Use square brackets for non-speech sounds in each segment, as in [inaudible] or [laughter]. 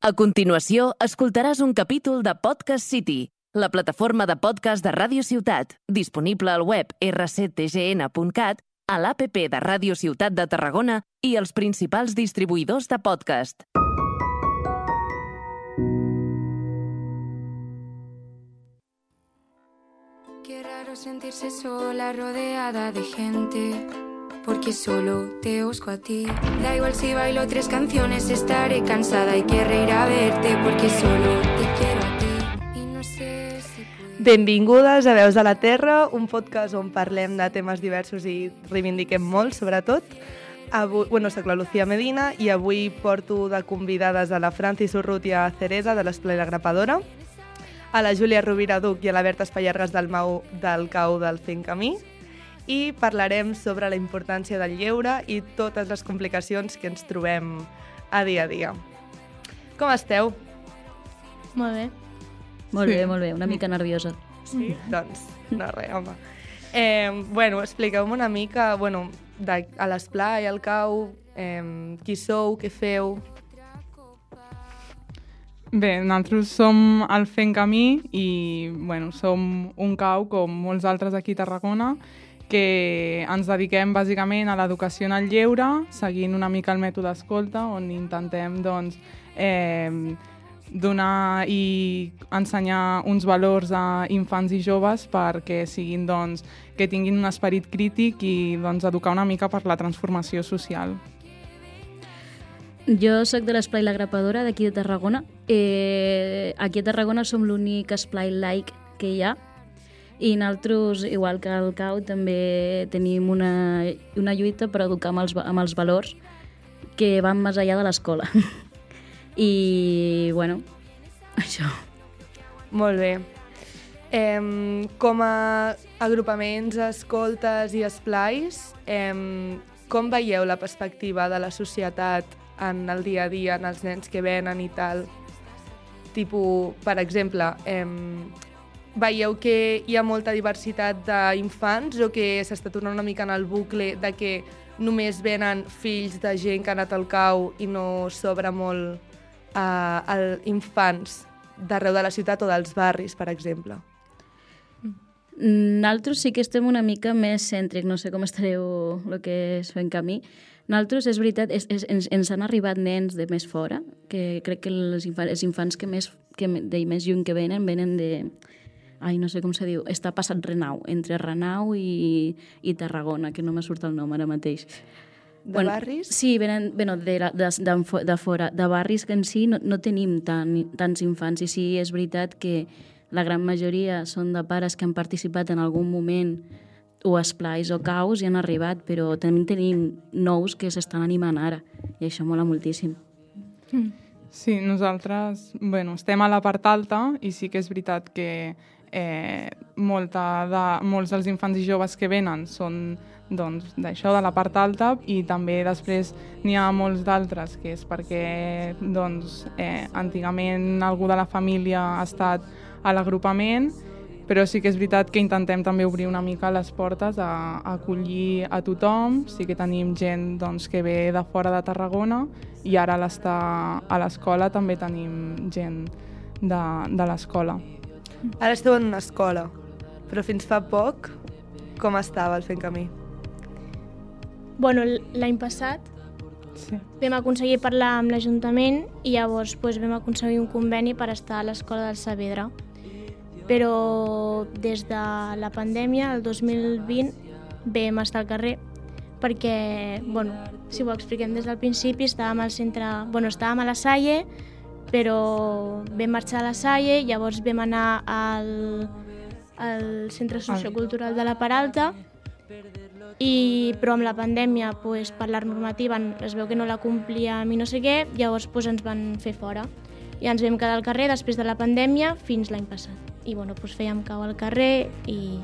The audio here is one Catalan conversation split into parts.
A continuació, escoltaràs un capítol de Podcast City, la plataforma de podcast de Ràdio Ciutat, disponible al web rctgn.cat, a l'APP de Ràdio Ciutat de Tarragona i els principals distribuïdors de podcast. Qué raro sentirse sola, rodeada de gente. Porque solo te busco a ti. Da igual si bailo tres canciones, estaré cansada y querré ir a verte. Porque solo te quiero a ti. Y no sé si. Benvingudes a Veus de la Terra, un podcast on parlem de temes diversos i reivindiquem molt, sobretot. Avui, bueno, soc la Lucía Medina i avui porto de convidades a la Francis a Ceresa de l'Esplai la Grapadora, a la Júlia Rovira Duc i a la Berta Espallargas del Mau del Cau del Fent Camí i parlarem sobre la importància del lleure i totes les complicacions que ens trobem a dia a dia. Com esteu? Molt bé. Molt bé, molt bé, una mica nerviosa. Sí? doncs, no res, home. Eh, bueno, expliqueu-me una mica, bueno, de, a l'esplai, al cau, eh, qui sou, què feu... Bé, nosaltres som el Fent Camí i bueno, som un cau, com molts altres aquí a Tarragona, que ens dediquem bàsicament a l'educació en el lleure, seguint una mica el mètode escolta, on intentem doncs, eh, donar i ensenyar uns valors a infants i joves perquè siguin, doncs, que tinguin un esperit crític i doncs, educar una mica per la transformació social. Jo sóc de l'Esplai La Grapadora, d'aquí de Tarragona. Eh, aquí a Tarragona som l'únic esplai laic que hi ha i nosaltres, igual que el CAU, també tenim una, una lluita per educar amb els, amb els valors que van més enllà de l'escola. [laughs] I, bueno, això. Molt bé. Eh, com a agrupaments, escoltes i esplais, eh, com veieu la perspectiva de la societat en el dia a dia, en els nens que venen i tal? Tipo, per exemple, eh, veieu que hi ha molta diversitat d'infants o que s'està tornant una mica en el bucle de que només venen fills de gent que ha anat al cau i no s'obre molt a, a infants d'arreu de la ciutat o dels barris, per exemple? Nosaltres sí que estem una mica més cèntric, no sé com estareu el que és fent camí. Nosaltres, és veritat, és, és, ens, ens han arribat nens de més fora, que crec que els infants, els infants que més, que de més lluny que venen, venen de, ai, no sé com se diu, està passat Renau, entre Renau i, i Tarragona, que no me surt el nom ara mateix. De bueno, barris? Sí, venen bueno, de, la, de, de, de fora. De barris que en si no, no tenim tan, tants infants i sí, és veritat que la gran majoria són de pares que han participat en algun moment o esplais o caus i han arribat, però també tenim nous que s'estan animant ara i això mola moltíssim. Sí, nosaltres bueno, estem a la part alta i sí que és veritat que eh, molta de, molts dels infants i joves que venen són doncs, de la part alta, i també després n'hi ha molts d'altres, que és perquè doncs, eh, antigament algú de la família ha estat a l'agrupament, però sí que és veritat que intentem també obrir una mica les portes a, a acollir a tothom. Sí que tenim gent doncs, que ve de fora de Tarragona i ara a l'escola també tenim gent de, de l'escola. Ara esteu en una escola, però fins fa poc com estava el fent camí? Bueno, l'any passat Sí. vam aconseguir parlar amb l'Ajuntament i llavors pues, vam aconseguir un conveni per estar a l'escola del Saavedra. Però des de la pandèmia, el 2020, vam estar al carrer perquè, bueno, si ho expliquem des del principi, estàvem al centre, bueno, estàvem a la Salle, però vam marxar a la Salle, llavors vam anar al, al Centre Sociocultural de la Paralta, i, però amb la pandèmia, pues, per la normativa, es veu que no la complíem i no sé què, llavors pues, ens van fer fora. I ens vam quedar al carrer després de la pandèmia fins l'any passat. I bueno, pues, fèiem cau al carrer i...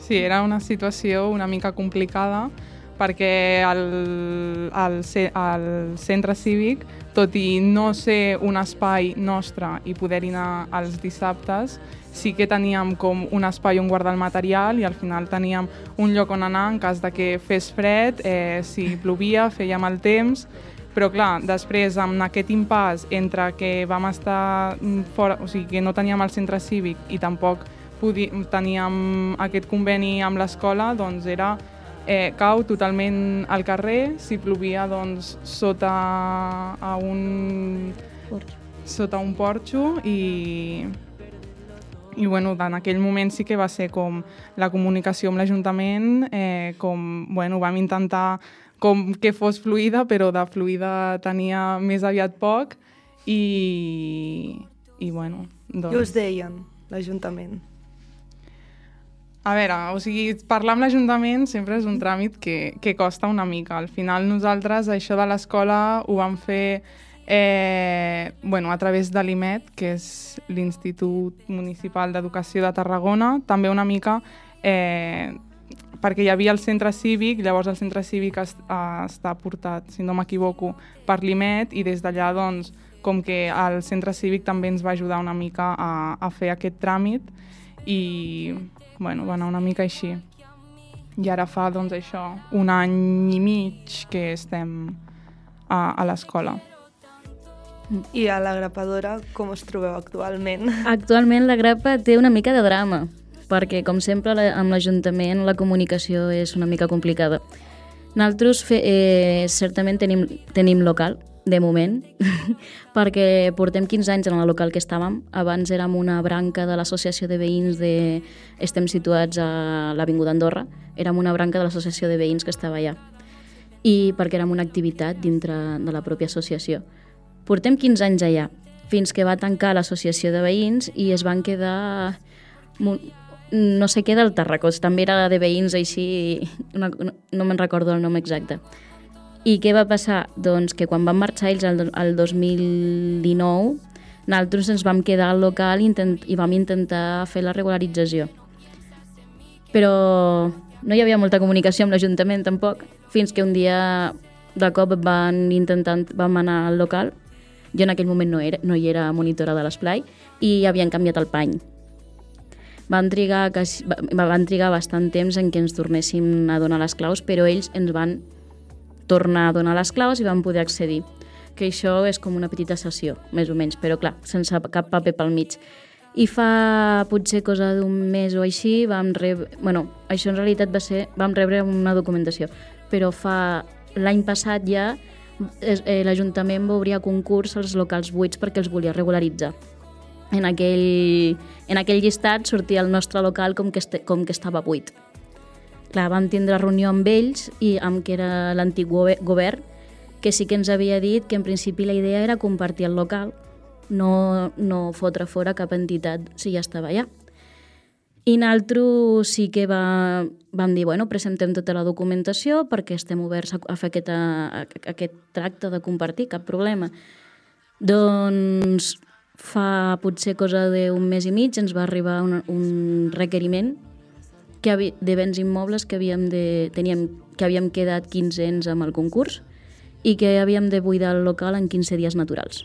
Sí, era una situació una mica complicada perquè el, el, el centre cívic, tot i no ser un espai nostre i poder-hi anar els dissabtes, sí que teníem com un espai on guardar el material i al final teníem un lloc on anar en cas de que fes fred, eh, si plovia, feia mal temps, però clar, després amb aquest impàs entre que vam estar mm, fora, o sigui, que no teníem el centre cívic i tampoc teníem aquest conveni amb l'escola, doncs era eh, cau totalment al carrer, si plovia doncs sota a un, sota un porxo i, i bueno, en aquell moment sí que va ser com la comunicació amb l'Ajuntament, eh, com bueno, vam intentar com que fos fluida, però de fluida tenia més aviat poc i, i bueno, doncs... Què us deien, l'Ajuntament? A veure, o sigui, parlar amb l'Ajuntament sempre és un tràmit que, que costa una mica. Al final nosaltres això de l'escola ho vam fer eh, bueno, a través de l'IMET, que és l'Institut Municipal d'Educació de Tarragona, també una mica eh, perquè hi havia el centre cívic, llavors el centre cívic es, està portat, si no m'equivoco, per l'IMET i des d'allà, doncs, com que el centre cívic també ens va ajudar una mica a, a fer aquest tràmit i bueno, va anar una mica així. I ara fa, doncs, això, un any i mig que estem a, a l'escola. I a la grapadora, com us trobeu actualment? Actualment la grapa té una mica de drama, perquè, com sempre, la, amb l'Ajuntament la comunicació és una mica complicada. Nosaltres, fe, eh, certament, tenim, tenim local, de moment, [laughs] perquè portem 15 anys en el local que estàvem. Abans érem una branca de l'associació de veïns de... Estem situats a l'Avinguda Andorra. Érem una branca de l'associació de veïns que estava allà. I perquè érem una activitat dintre de la pròpia associació. Portem 15 anys allà, fins que va tancar l'associació de veïns i es van quedar no sé què del Tarracós, també era de veïns així, no, no, me'n recordo el nom exacte. I què va passar? Doncs que quan van marxar ells el, el 2019, nosaltres ens vam quedar al local intent, i vam intentar fer la regularització. Però no hi havia molta comunicació amb l'Ajuntament tampoc, fins que un dia de cop van intentar, vam anar al local, jo en aquell moment no, era, no hi era monitora de l'esplai, i havien canviat el pany. Van trigar, van trigar bastant temps en què ens tornéssim a donar les claus, però ells ens van tornar a donar les claus i vam poder accedir. Que això és com una petita sessió, més o menys, però clar, sense cap paper pel mig. I fa potser cosa d'un mes o així vam rebre... Bueno, això en realitat va ser... Vam rebre una documentació, però fa l'any passat ja eh, l'Ajuntament va obrir a concurs als locals buits perquè els volia regularitzar. En aquell, en aquell llistat sortia el nostre local com que, este, com que estava buit. Clar, vam tindre reunió amb ells i amb que era l'antic govern, que sí que ens havia dit que en principi la idea era compartir el local, no, no fotre fora cap entitat si ja estava allà. I nosaltres sí que va, vam dir, bueno, presentem tota la documentació perquè estem oberts a, fer aquest, a, a aquest tracte de compartir, cap problema. Doncs fa potser cosa d'un mes i mig ens va arribar un, un requeriment que havi, de béns immobles que havíem, de, teníem, que havíem quedat 15 ens amb el concurs i que havíem de buidar el local en 15 dies naturals.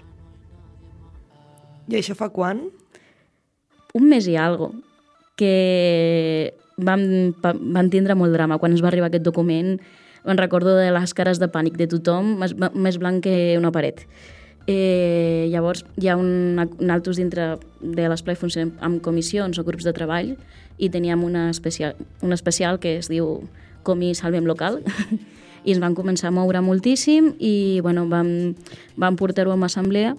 I això fa quan? Un mes i algo, que vam, vam tindre molt drama. Quan ens va arribar aquest document, me'n recordo de les cares de pànic de tothom, més, més blanc que una paret. Eh, llavors, hi ha un, altres dintre de l'esplai funcionem amb comissions o grups de treball i teníem una especial, una especial que es diu Comi Salvem Local. [laughs] I ens van començar a moure moltíssim i bueno, vam, vam portar-ho a assemblea.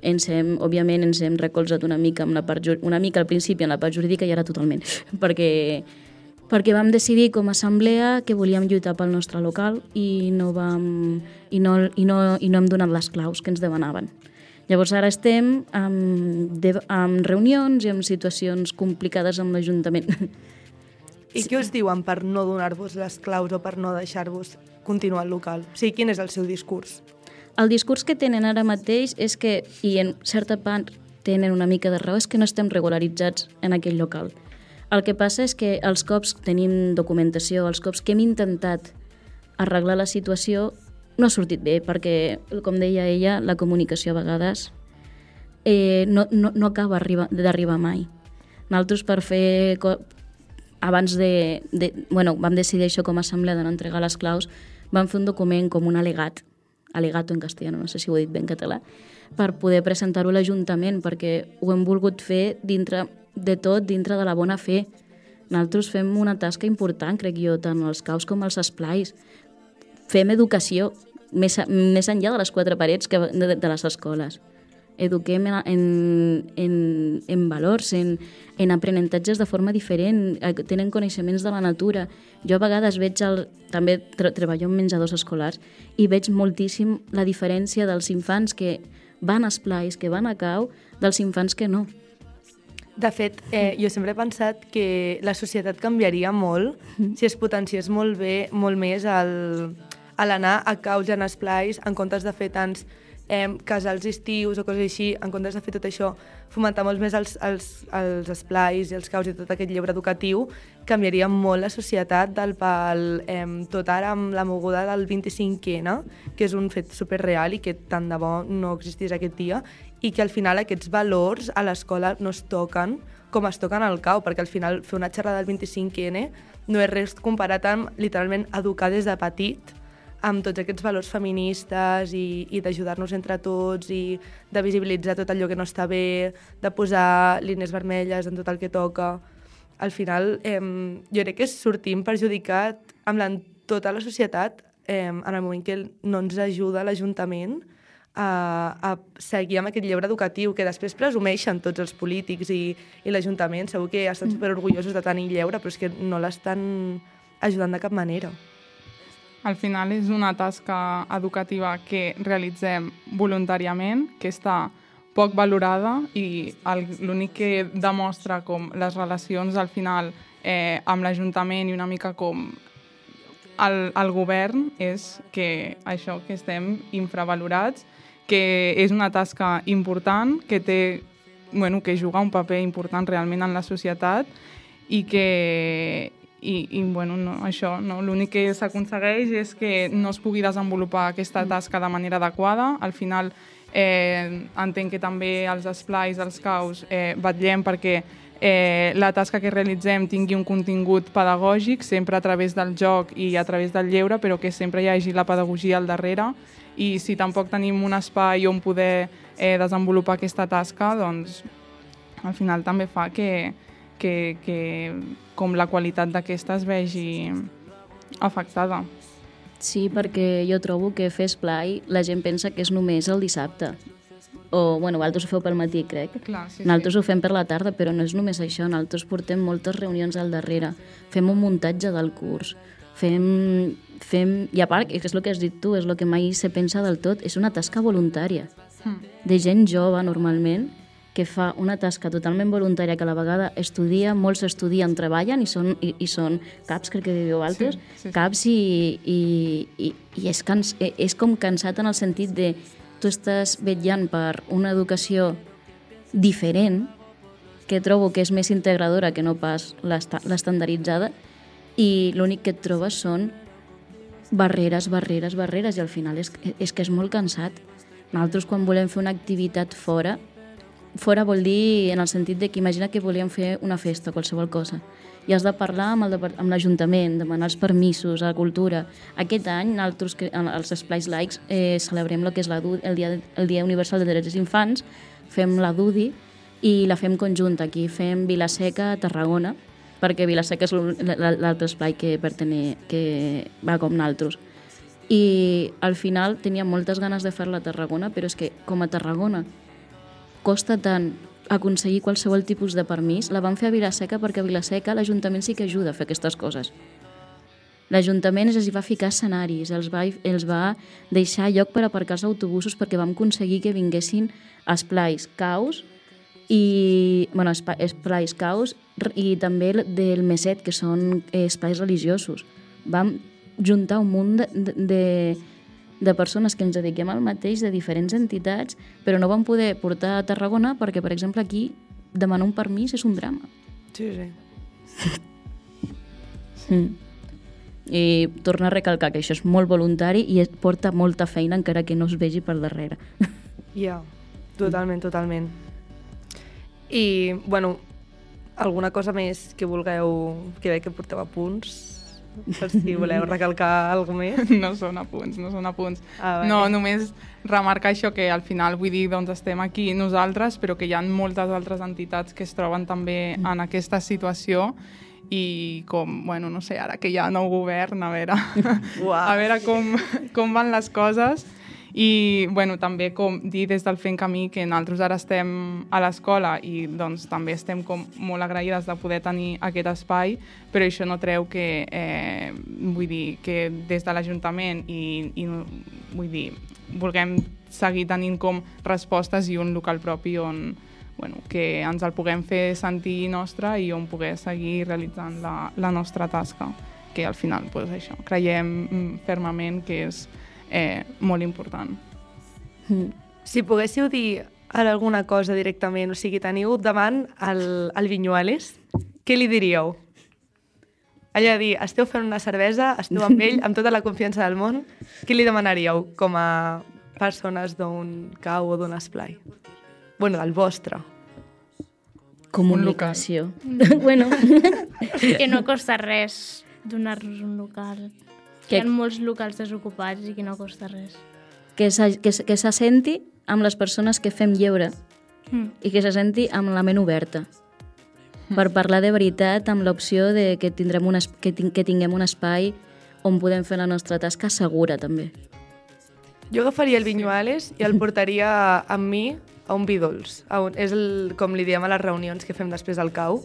Ens hem, òbviament ens hem recolzat una mica amb la part, una mica al principi en la part jurídica i ara totalment, [laughs] perquè, perquè vam decidir com a assemblea que volíem lluitar pel nostre local i no, vam, i no, i no, i no hem donat les claus que ens demanaven. Llavors ara estem amb, de, amb reunions i amb situacions complicades amb l'Ajuntament. I què us diuen per no donar-vos les claus o per no deixar-vos continuar al local? O sigui, quin és el seu discurs? El discurs que tenen ara mateix és que, i en certa part tenen una mica de raó, és que no estem regularitzats en aquell local. El que passa és que els cops tenim documentació, els cops que hem intentat arreglar la situació no ha sortit bé, perquè, com deia ella, la comunicació a vegades eh, no, no, no acaba d'arribar mai. Nosaltres per fer... Abans de, de... Bueno, vam decidir això com a assemblea de no entregar les claus, vam fer un document com un alegat alegato en castellano, no sé si ho he dit ben català, per poder presentar-ho a l'Ajuntament, perquè ho hem volgut fer dintre de tot, dintre de la bona fe. Nosaltres fem una tasca important, crec jo, tant els caus com els esplais. Fem educació més, més enllà de les quatre parets que de, de les escoles eduquem en, en, en, en valors, en, en aprenentatges de forma diferent, tenen coneixements de la natura. Jo a vegades veig, el, també tre treballo en menjadors escolars, i veig moltíssim la diferència dels infants que van a esplais, que van a cau, dels infants que no. De fet, eh, jo sempre he pensat que la societat canviaria molt mm. si es potenciés molt bé, molt més el, a l'anar a caus i en esplais en comptes de fer tants eh, casals estius o coses així, en comptes de fer tot això, fomentar molt més els, els, els esplais i els caus i tot aquest lleure educatiu, canviaria molt la societat del pal, eh, tot ara amb la moguda del 25N, que és un fet superreal i que tant de bo no existís aquest dia, i que al final aquests valors a l'escola no es toquen com es toquen al cau, perquè al final fer una xerrada del 25N no és res comparat amb literalment educar des de petit amb tots aquests valors feministes i, i d'ajudar-nos entre tots i de visibilitzar tot allò que no està bé, de posar línies vermelles en tot el que toca. Al final, eh, jo crec que sortim perjudicat amb la, tota la societat eh, en el moment que no ens ajuda l'Ajuntament a, a seguir amb aquest lleure educatiu que després presumeixen tots els polítics i, i l'Ajuntament. Segur que estan mm. superorgullosos de tenir lleure, però és que no l'estan ajudant de cap manera. Al final és una tasca educativa que realitzem voluntàriament, que està poc valorada i l'únic que demostra com les relacions al final eh, amb l'Ajuntament i una mica com el, el govern és que això, que estem infravalorats, que és una tasca important, que té bueno, que juga un paper important realment en la societat i que, i, i bueno, no, això, no? l'únic que s'aconsegueix és que no es pugui desenvolupar aquesta tasca de manera adequada. Al final eh, entenc que també els esplais, els caus, eh, vetllem perquè eh, la tasca que realitzem tingui un contingut pedagògic, sempre a través del joc i a través del lleure, però que sempre hi hagi la pedagogia al darrere i si tampoc tenim un espai on poder eh, desenvolupar aquesta tasca, doncs al final també fa que, que, que com la qualitat d'aquesta es vegi afectada. Sí, perquè jo trobo que fer esplai la gent pensa que és només el dissabte. O, bueno, vosaltres ho feu pel matí, crec. Clar, sí, nosaltres sí. ho fem per la tarda, però no és només això. Nosaltres portem moltes reunions al darrere. Fem un muntatge del curs. Fem, fem... I a part, és el que has dit tu, és el que mai se pensa del tot, és una tasca voluntària. Mm. De gent jove, normalment, que fa una tasca totalment voluntària que a la vegada estudia, molts estudien, treballen i són, i, i són caps, crec que diu altres, sí, sí, sí. caps i, i, i, i és, cans, és com cansat en el sentit de tu estàs vetllant per una educació diferent, que trobo que és més integradora que no pas l'estandarditzada, i l'únic que et trobes són barreres, barreres, barreres, i al final és, és que és molt cansat. Nosaltres, quan volem fer una activitat fora, fora vol dir en el sentit de que imagina que volíem fer una festa, qualsevol cosa, i has de parlar amb l'Ajuntament, demanar els permisos a la cultura. Aquest any, nosaltres, els esplais laics, eh, celebrem el que és la el, dia, el Dia Universal de Drets dels Infants, fem la DUDI i la fem conjunta aquí, fem Vilaseca, Tarragona, perquè Vilaseca és l'altre esplai que, pertene, que va com naltros. I al final tenia moltes ganes de fer-la a Tarragona, però és que com a Tarragona costa tant aconseguir qualsevol tipus de permís, la van fer a Vilaseca perquè a Vilaseca l'Ajuntament sí que ajuda a fer aquestes coses. L'Ajuntament els va ficar escenaris, els va, els va deixar lloc per aparcar els autobusos perquè vam aconseguir que vinguessin esplais caus i, bueno, esplais caus i també del Meset, que són esplais religiosos. Vam juntar un munt de, de, de persones que ens dediquem al mateix, de diferents entitats, però no vam poder portar a Tarragona perquè, per exemple, aquí demanar un permís és un drama. Sí, sí. mm. I torna a recalcar que això és molt voluntari i porta molta feina encara que no es vegi per darrere. Ja, yeah, totalment, totalment. I, bueno, alguna cosa més que vulgueu, que veig que porteu a punts Per si voleu [laughs] recalcar alguna més. No són apunts, no són apunts. Ah, no, només remarcar això que al final, vull dir, doncs estem aquí nosaltres, però que hi ha moltes altres entitats que es troben també en aquesta situació i com, bueno, no sé, ara que hi ha nou govern, a veure, [laughs] Uau. a veure com, com van les coses i bueno, també com dir des del Fent Camí que nosaltres ara estem a l'escola i doncs també estem com molt agraïdes de poder tenir aquest espai, però això no treu que, eh, vull dir, que des de l'Ajuntament i, i vull dir, vulguem seguir tenint com respostes i un local propi on bueno, que ens el puguem fer sentir nostre i on poder seguir realitzant la, la nostra tasca, que al final, pues, això, creiem mm, fermament que és eh, molt important. Mm. Si poguéssiu dir ara alguna cosa directament, o sigui, teniu davant el, el Vinyuales, què li diríeu? Allò de dir, esteu fent una cervesa, esteu amb ell, amb tota la confiança del món, què li demanaríeu com a persones d'un cau o d'un esplai? Bueno, del vostre. Comunicació. [laughs] bueno, que no costa res donar-nos un local. Que... Hi ha molts locals desocupats i que no costa res. que se, que, se- que se senti amb les persones que fem lleure Mm. i que se senti amb la ment oberta per parlar de veritat amb l'opció de que, tindrem un es, que, tin, que tinguem un espai on podem fer la nostra tasca segura també. Jo agafaria el Vinyuales i el [laughs] portaria amb mi a un Bidols. A un, és el, com li diem a les reunions que fem després al cau,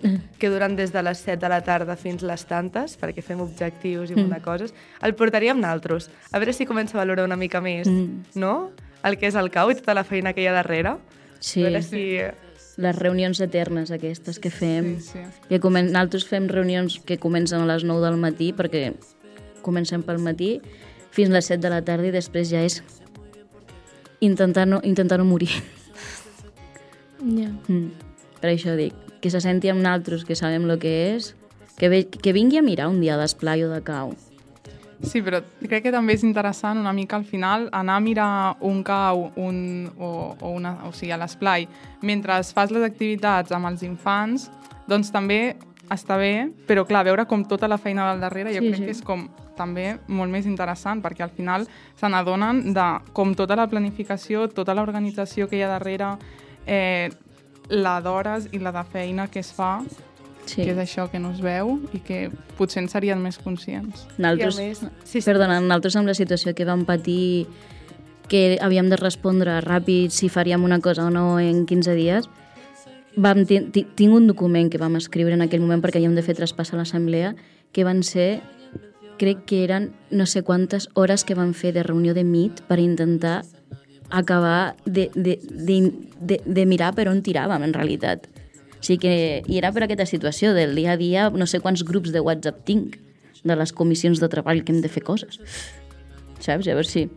que duren des de les 7 de la tarda fins les tantes, perquè fem objectius i mm. coses. El portaria amb naltros. A veure si comença a valorar una mica més, Mm. no? El que és el cau i tota la feina que hi ha darrere. Sí, A veure si... les reunions eternes aquestes que fem. Sí, sí. Que comen... Nosaltres fem reunions que comencen a les 9 del matí perquè comencem pel matí fins a les 7 de la tarda i després ja és intentar no, intentar no morir. Ja. Mm. Per això dic, que se senti amb naltros, que sabem el que és, que, ve, que vingui a mirar un dia d'esplai o de cau. Sí, però crec que també és interessant una mica al final anar a mirar un cau un, o, o, una, o sigui, a l'esplai mentre fas les activitats amb els infants, doncs també està bé, però clar, veure com tota la feina del darrere jo Sí, crec sí. que és com també molt més interessant perquè al final se n'adonen de com tota la planificació, tota l'organització que hi ha darrere, eh, la d'hores i la de feina que es fa, Sí. que és això que no es veu i que potser en serien més conscients. A més- sí, sí. perdona, nosaltres amb la situació que vam patir que havíem de respondre ràpid si faríem una cosa o no en 15 dies, vam ti- ti- tinc un document que vam escriure en aquell moment perquè havíem de fer traspàs a l'assemblea que van ser, crec que eren no sé quantes hores que van fer de reunió de MIT per intentar acabar de, de, de, de, de mirar per on tiràvem, en realitat. O sigui que, I era per aquesta situació del dia a dia, no sé quants grups de WhatsApp tinc de les comissions de treball que hem de fer coses. Saps? Llavors sí,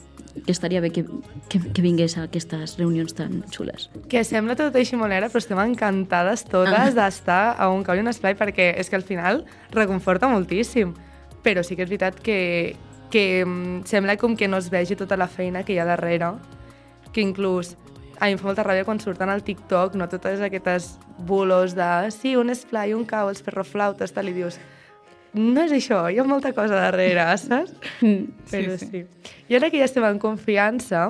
que estaria bé que, que, que vingués a aquestes reunions tan xules. Que sembla tot així monera, però estem encantades totes d'estar a un cau i un esplai perquè és que al final reconforta moltíssim. Però sí que és veritat que, que mm, sembla com que no es vegi tota la feina que hi ha darrere, que inclús a mi em fa molta ràbia quan surten al TikTok, no totes aquestes bulos de sí, un esplai, un cau, els ferroflautes, tal, i dius no és això, hi ha molta cosa darrere, [laughs] saps? Però sí. sí. I ara que ja estem en confiança,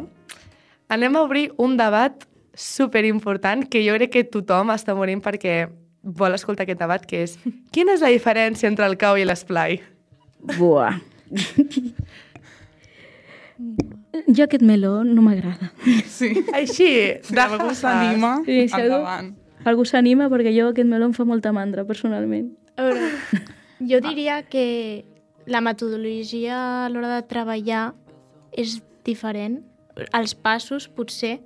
anem a obrir un debat super important que jo crec que tothom està morint perquè vol escoltar aquest debat, que és [laughs] quina és la diferència entre el cau i l'esplai? Buah. [laughs] jo aquest meló no m'agrada. Sí. Així, Si algú s'anima, Sí, si algú- endavant. Algú s'anima perquè jo aquest meló em fa molta mandra, personalment. A veure, jo diria que la metodologia a l'hora de treballar és diferent. Els passos, potser...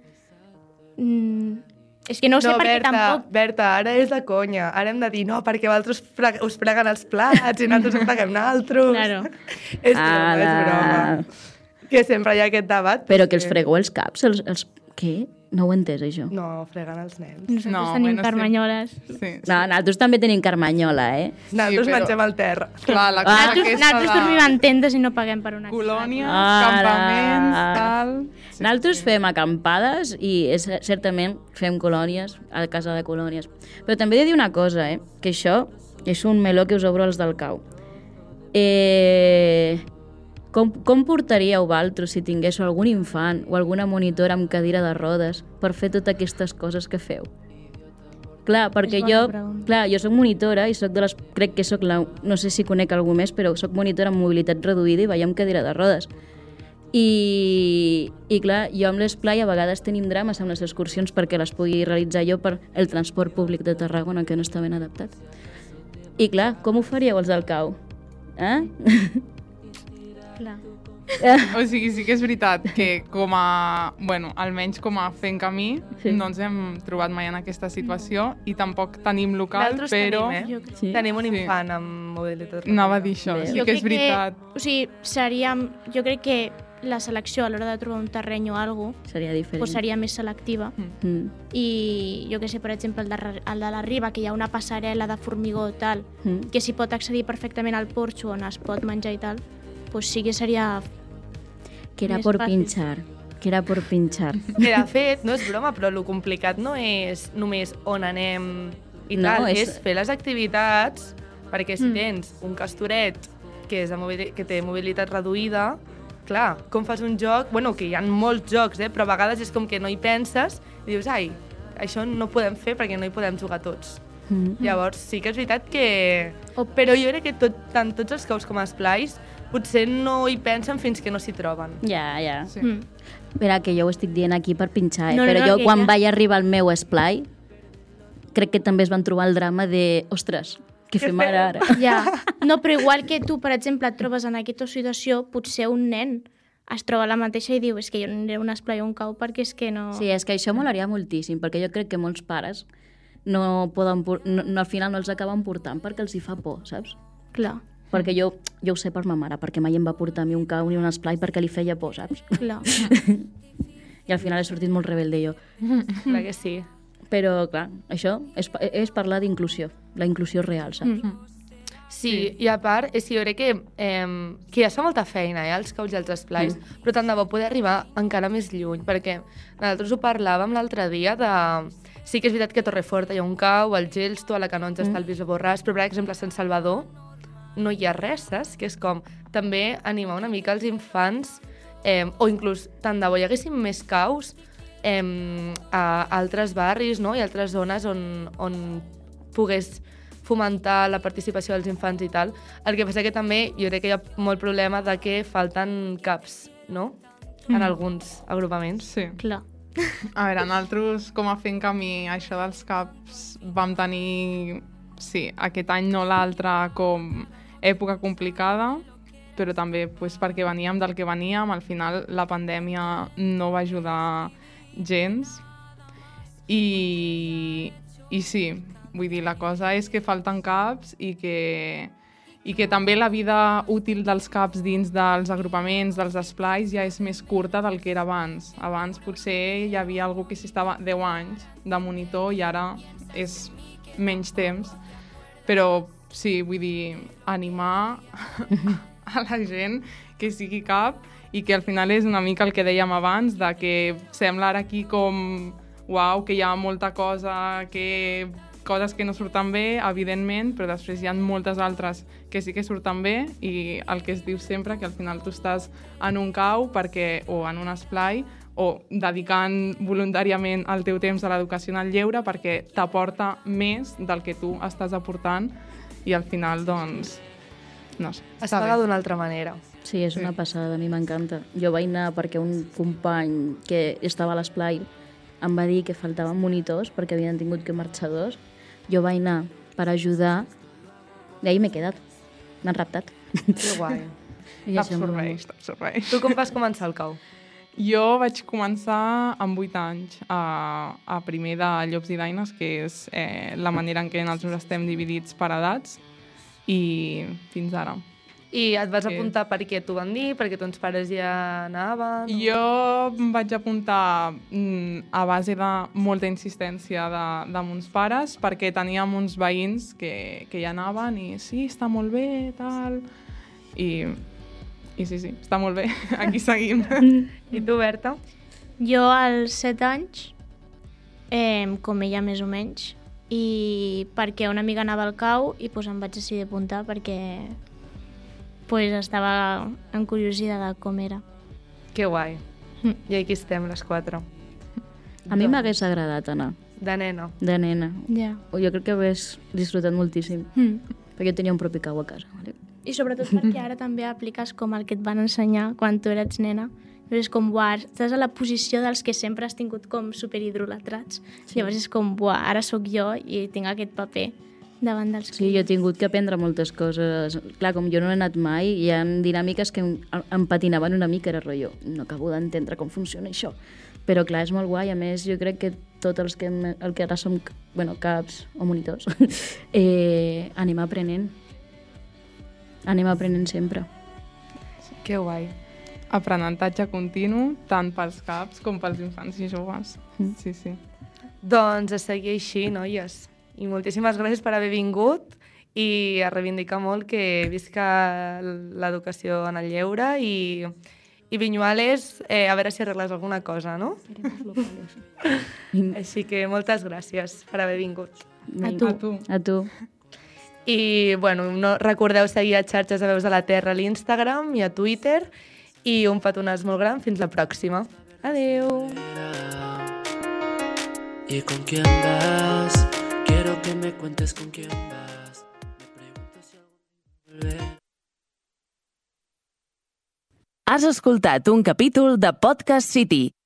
Mm, és que no ho sé no, perquè Berta, tampoc... Berta, ara és de conya. Ara hem de dir, no, perquè vosaltres us freguen els plats i nosaltres us freguem naltros. Claro. [laughs] és broma, és broma. Que sempre hi ha aquest debat. Però que els fregueu els caps, els, els... Què? No ho he entès, això. No, freguen els nens. Nosaltres No, tenim bueno, sí. carmanyoles. Sí. No, nosaltres també tenim carmanyola, eh? Nosaltres però- mengem al terra. Clar, la Ah. cosa Nosaltres, aquesta nosaltres de dormim en tendes i no paguem per una colònies, Ara. campaments, tal... Sí, Nosaltres fem acampades i és, certament fem colònies, a casa de colònies. Però també he de dir una cosa, eh? que això és un meló que us obro als del cau. Eh, com, com portaríeu vosaltres si tinguéssiu algun infant o alguna monitora amb cadira de rodes per fer totes aquestes coses que feu? Clar, perquè jo, pregunta. clar, jo sóc monitora i soc de les, crec que sóc la, no sé si conec algú més, però sóc monitora amb mobilitat reduïda i veiem amb cadira de rodes. I, I clar, jo amb l'esplai a vegades tenim drames amb les excursions perquè les pugui realitzar jo per el transport públic de Tarragona, que no està ben adaptat. I clar, com ho faríeu els del cau? Eh? Clar. [laughs] O sigui, sí que és veritat que com a, bueno, almenys com a fent camí, Sí. no ens hem trobat mai en aquesta situació i tampoc tenim local, Nosaltres però tenim, eh? Sí. Tenim un Sí. infant amb mobilitat. anava a dir això. Bé. Sí jo que és veritat. Que, o sigui, seria, jo crec que la selecció a l'hora de trobar un terreny o alguna cosa Seria diferent. pues seria més selectiva. Mm. I jo que sé, per exemple, el de, el de la Riba, que hi ha una passarel·la de formigó tal, Mm. que s'hi pot accedir perfectament al porxo on es pot menjar i tal, pues sí que seria... Que era por fàcil. pinchar. Que era por pinchar. [laughs] Que de fet, no és broma, però el complicat no és només on anem i No, tal, és- és... fer les activitats, perquè si Mm. tens un castoret que, és de que té mobilitat reduïda, clar, com fas un joc... Bueno, que hi ha molts jocs, eh? però a vegades és com que no hi penses i dius, ai, això no ho podem fer perquè no hi podem jugar tots. Mm. Llavors, sí que és veritat que... Però jo crec que tot, tant tots els caus com els plais potser no hi pensen fins que no s'hi troben. Ja, ja. Sí. Mm. Espera, que jo ho estic dient aquí per pinxar, eh? No, no, però no, jo quan ja- vaig arribar al meu esplai, crec que també es van trobar el drama de, ostres, què fem ara ara? [laughs] Ja. No, però igual que tu, per exemple, et trobes en aquesta situació, potser un nen es troba la mateixa i diu és que jo no aniré a un esplai o un cau perquè és que no... Sí, és que això molaria moltíssim, perquè jo crec que molts pares no poden, no, no, al final no els acaben portant perquè els hi fa por, saps? Clar, Perquè jo, jo ho sé per ma mare, perquè mai em va portar a mi un cau ni un esplai perquè li feia por, saps? clar. [laughs] I al final he sortit molt rebelde jo. Clar que sí. Però, clar, això és, és parlar d'inclusió, la inclusió real, saps? Mm. Sí, i a part, és que jo crec que, eh, que ja fa molta feina, eh, als caus i als esplais, mm. però tant de bo poder arribar encara més lluny, perquè nosaltres ho parlàvem l'altre dia de... Sí que és veritat que a Torreforta hi ha un cau, al Gelsto, a la Canonja mm. està el Bisbe Borràs, però per exemple a Sant Salvador no hi ha res, saps? Que és com també animar una mica els infants, eh, o inclús tant de bo hi haguessin més caus eh, a altres barris no? i altres zones on, on pogués fomentar la participació dels infants i tal. El que passa que també jo crec que hi ha molt problema de que falten caps, no? En Mm. alguns agrupaments. Sí. Clar. A veure, nosaltres, com a fent camí, això dels caps, vam tenir, sí, aquest any no l'altre, com època complicada, però també pues, perquè veníem del que veníem, al final la pandèmia no va ajudar gens. I, i sí, vull dir, la cosa és que falten caps i que, i que també la vida útil dels caps dins dels agrupaments, dels esplais, ja és més curta del que era abans. Abans potser hi havia algú que s'hi estava 10 anys de monitor i ara és menys temps. Però sí, vull dir, animar [laughs] a la gent que sigui cap i que al final és una mica el que dèiem abans, de que sembla ara aquí com uau, que hi ha molta cosa, que coses que no surten bé, evidentment, però després hi ha moltes altres que sí que surten bé i el que es diu sempre, que al final tu estàs en un cau perquè, o en un esplai o dedicant voluntàriament el teu temps a l'educació en el lleure perquè t'aporta més del que tu estàs aportant i al final, doncs, no sé, Es paga d'una altra manera. Sí, és una passada, a mi m'encanta. Jo vaig anar perquè un company que estava a l'esplai em va dir que faltaven monitors perquè havien tingut que marxar dos. Jo vaig anar per ajudar i ahir m'he quedat. M'han raptat. Que guai. [laughs] I això m'ha- T'absorbeix, t'absorbeix. tu com vas començar el cau? Jo vaig començar amb 8 anys a, a primer de Llops i Daines, que és eh, la manera en què nosaltres estem dividits per edats, i fins ara. I et vas Sí. apuntar perquè t'ho van dir, perquè tons pares ja anaven? o- Jo em vaig apuntar mm, a base de molta insistència de, de mons pares perquè teníem uns veïns que, que hi anaven i sí, està molt bé, tal... I, i sí, sí, està molt bé, [laughs] aquí seguim. I tu, Berta? Jo als 7 anys, eh, com ella més o menys, i perquè una amiga anava al cau i pues, em vaig decidir apuntar perquè pues, estava encuriosida de com era. Que guai. Mm. I aquí estem, les quatre. A mi m'hagués agradat anar De nena. de nena. Ja. Jo crec que hagués disfrutat moltíssim, Mm. perquè jo tenia un propi cau a casa. Vale? I sobretot perquè ara també apliques com el que et van ensenyar quan tu eres nena. Llavors és com, buah, estàs a la posició dels que sempre has tingut com superhidrolatrats. Sí. Llavors és com, buah, ara sóc jo i tinc aquest paper davant dels Sí, jo he tingut que aprendre moltes coses. Clar, com jo no he anat mai, hi ha dinàmiques que em, em patinaven una mica, era rotllo. No acabo d'entendre com funciona això. Però clar, és molt guai. A més, jo crec que tots els que, el que ara som bueno, caps o monitors [laughs] eh, anem aprenent. Anem aprenent sempre. Que guai. Aprenentatge continu, tant pels caps com pels infants i joves. Mm. Sí, sí. Doncs a seguir així, noies. I moltíssimes gràcies per haver vingut i a reivindicar molt que visca l'educació en el lleure i, i Vinyuales, eh, a veure si arregles alguna cosa, no? Així que moltes gràcies per haver vingut. A tu. A tu. A tu. I, bueno, no recordeu seguir a xarxes de Veus de la Terra a l'Instagram i a Twitter i un petonàs molt gran. Fins la pròxima. Adeu! ¿Y con quién vas? Quiero que me cuentes con quién vas. Me pregunto si algún. Has escoltat un capítol de Podcast City,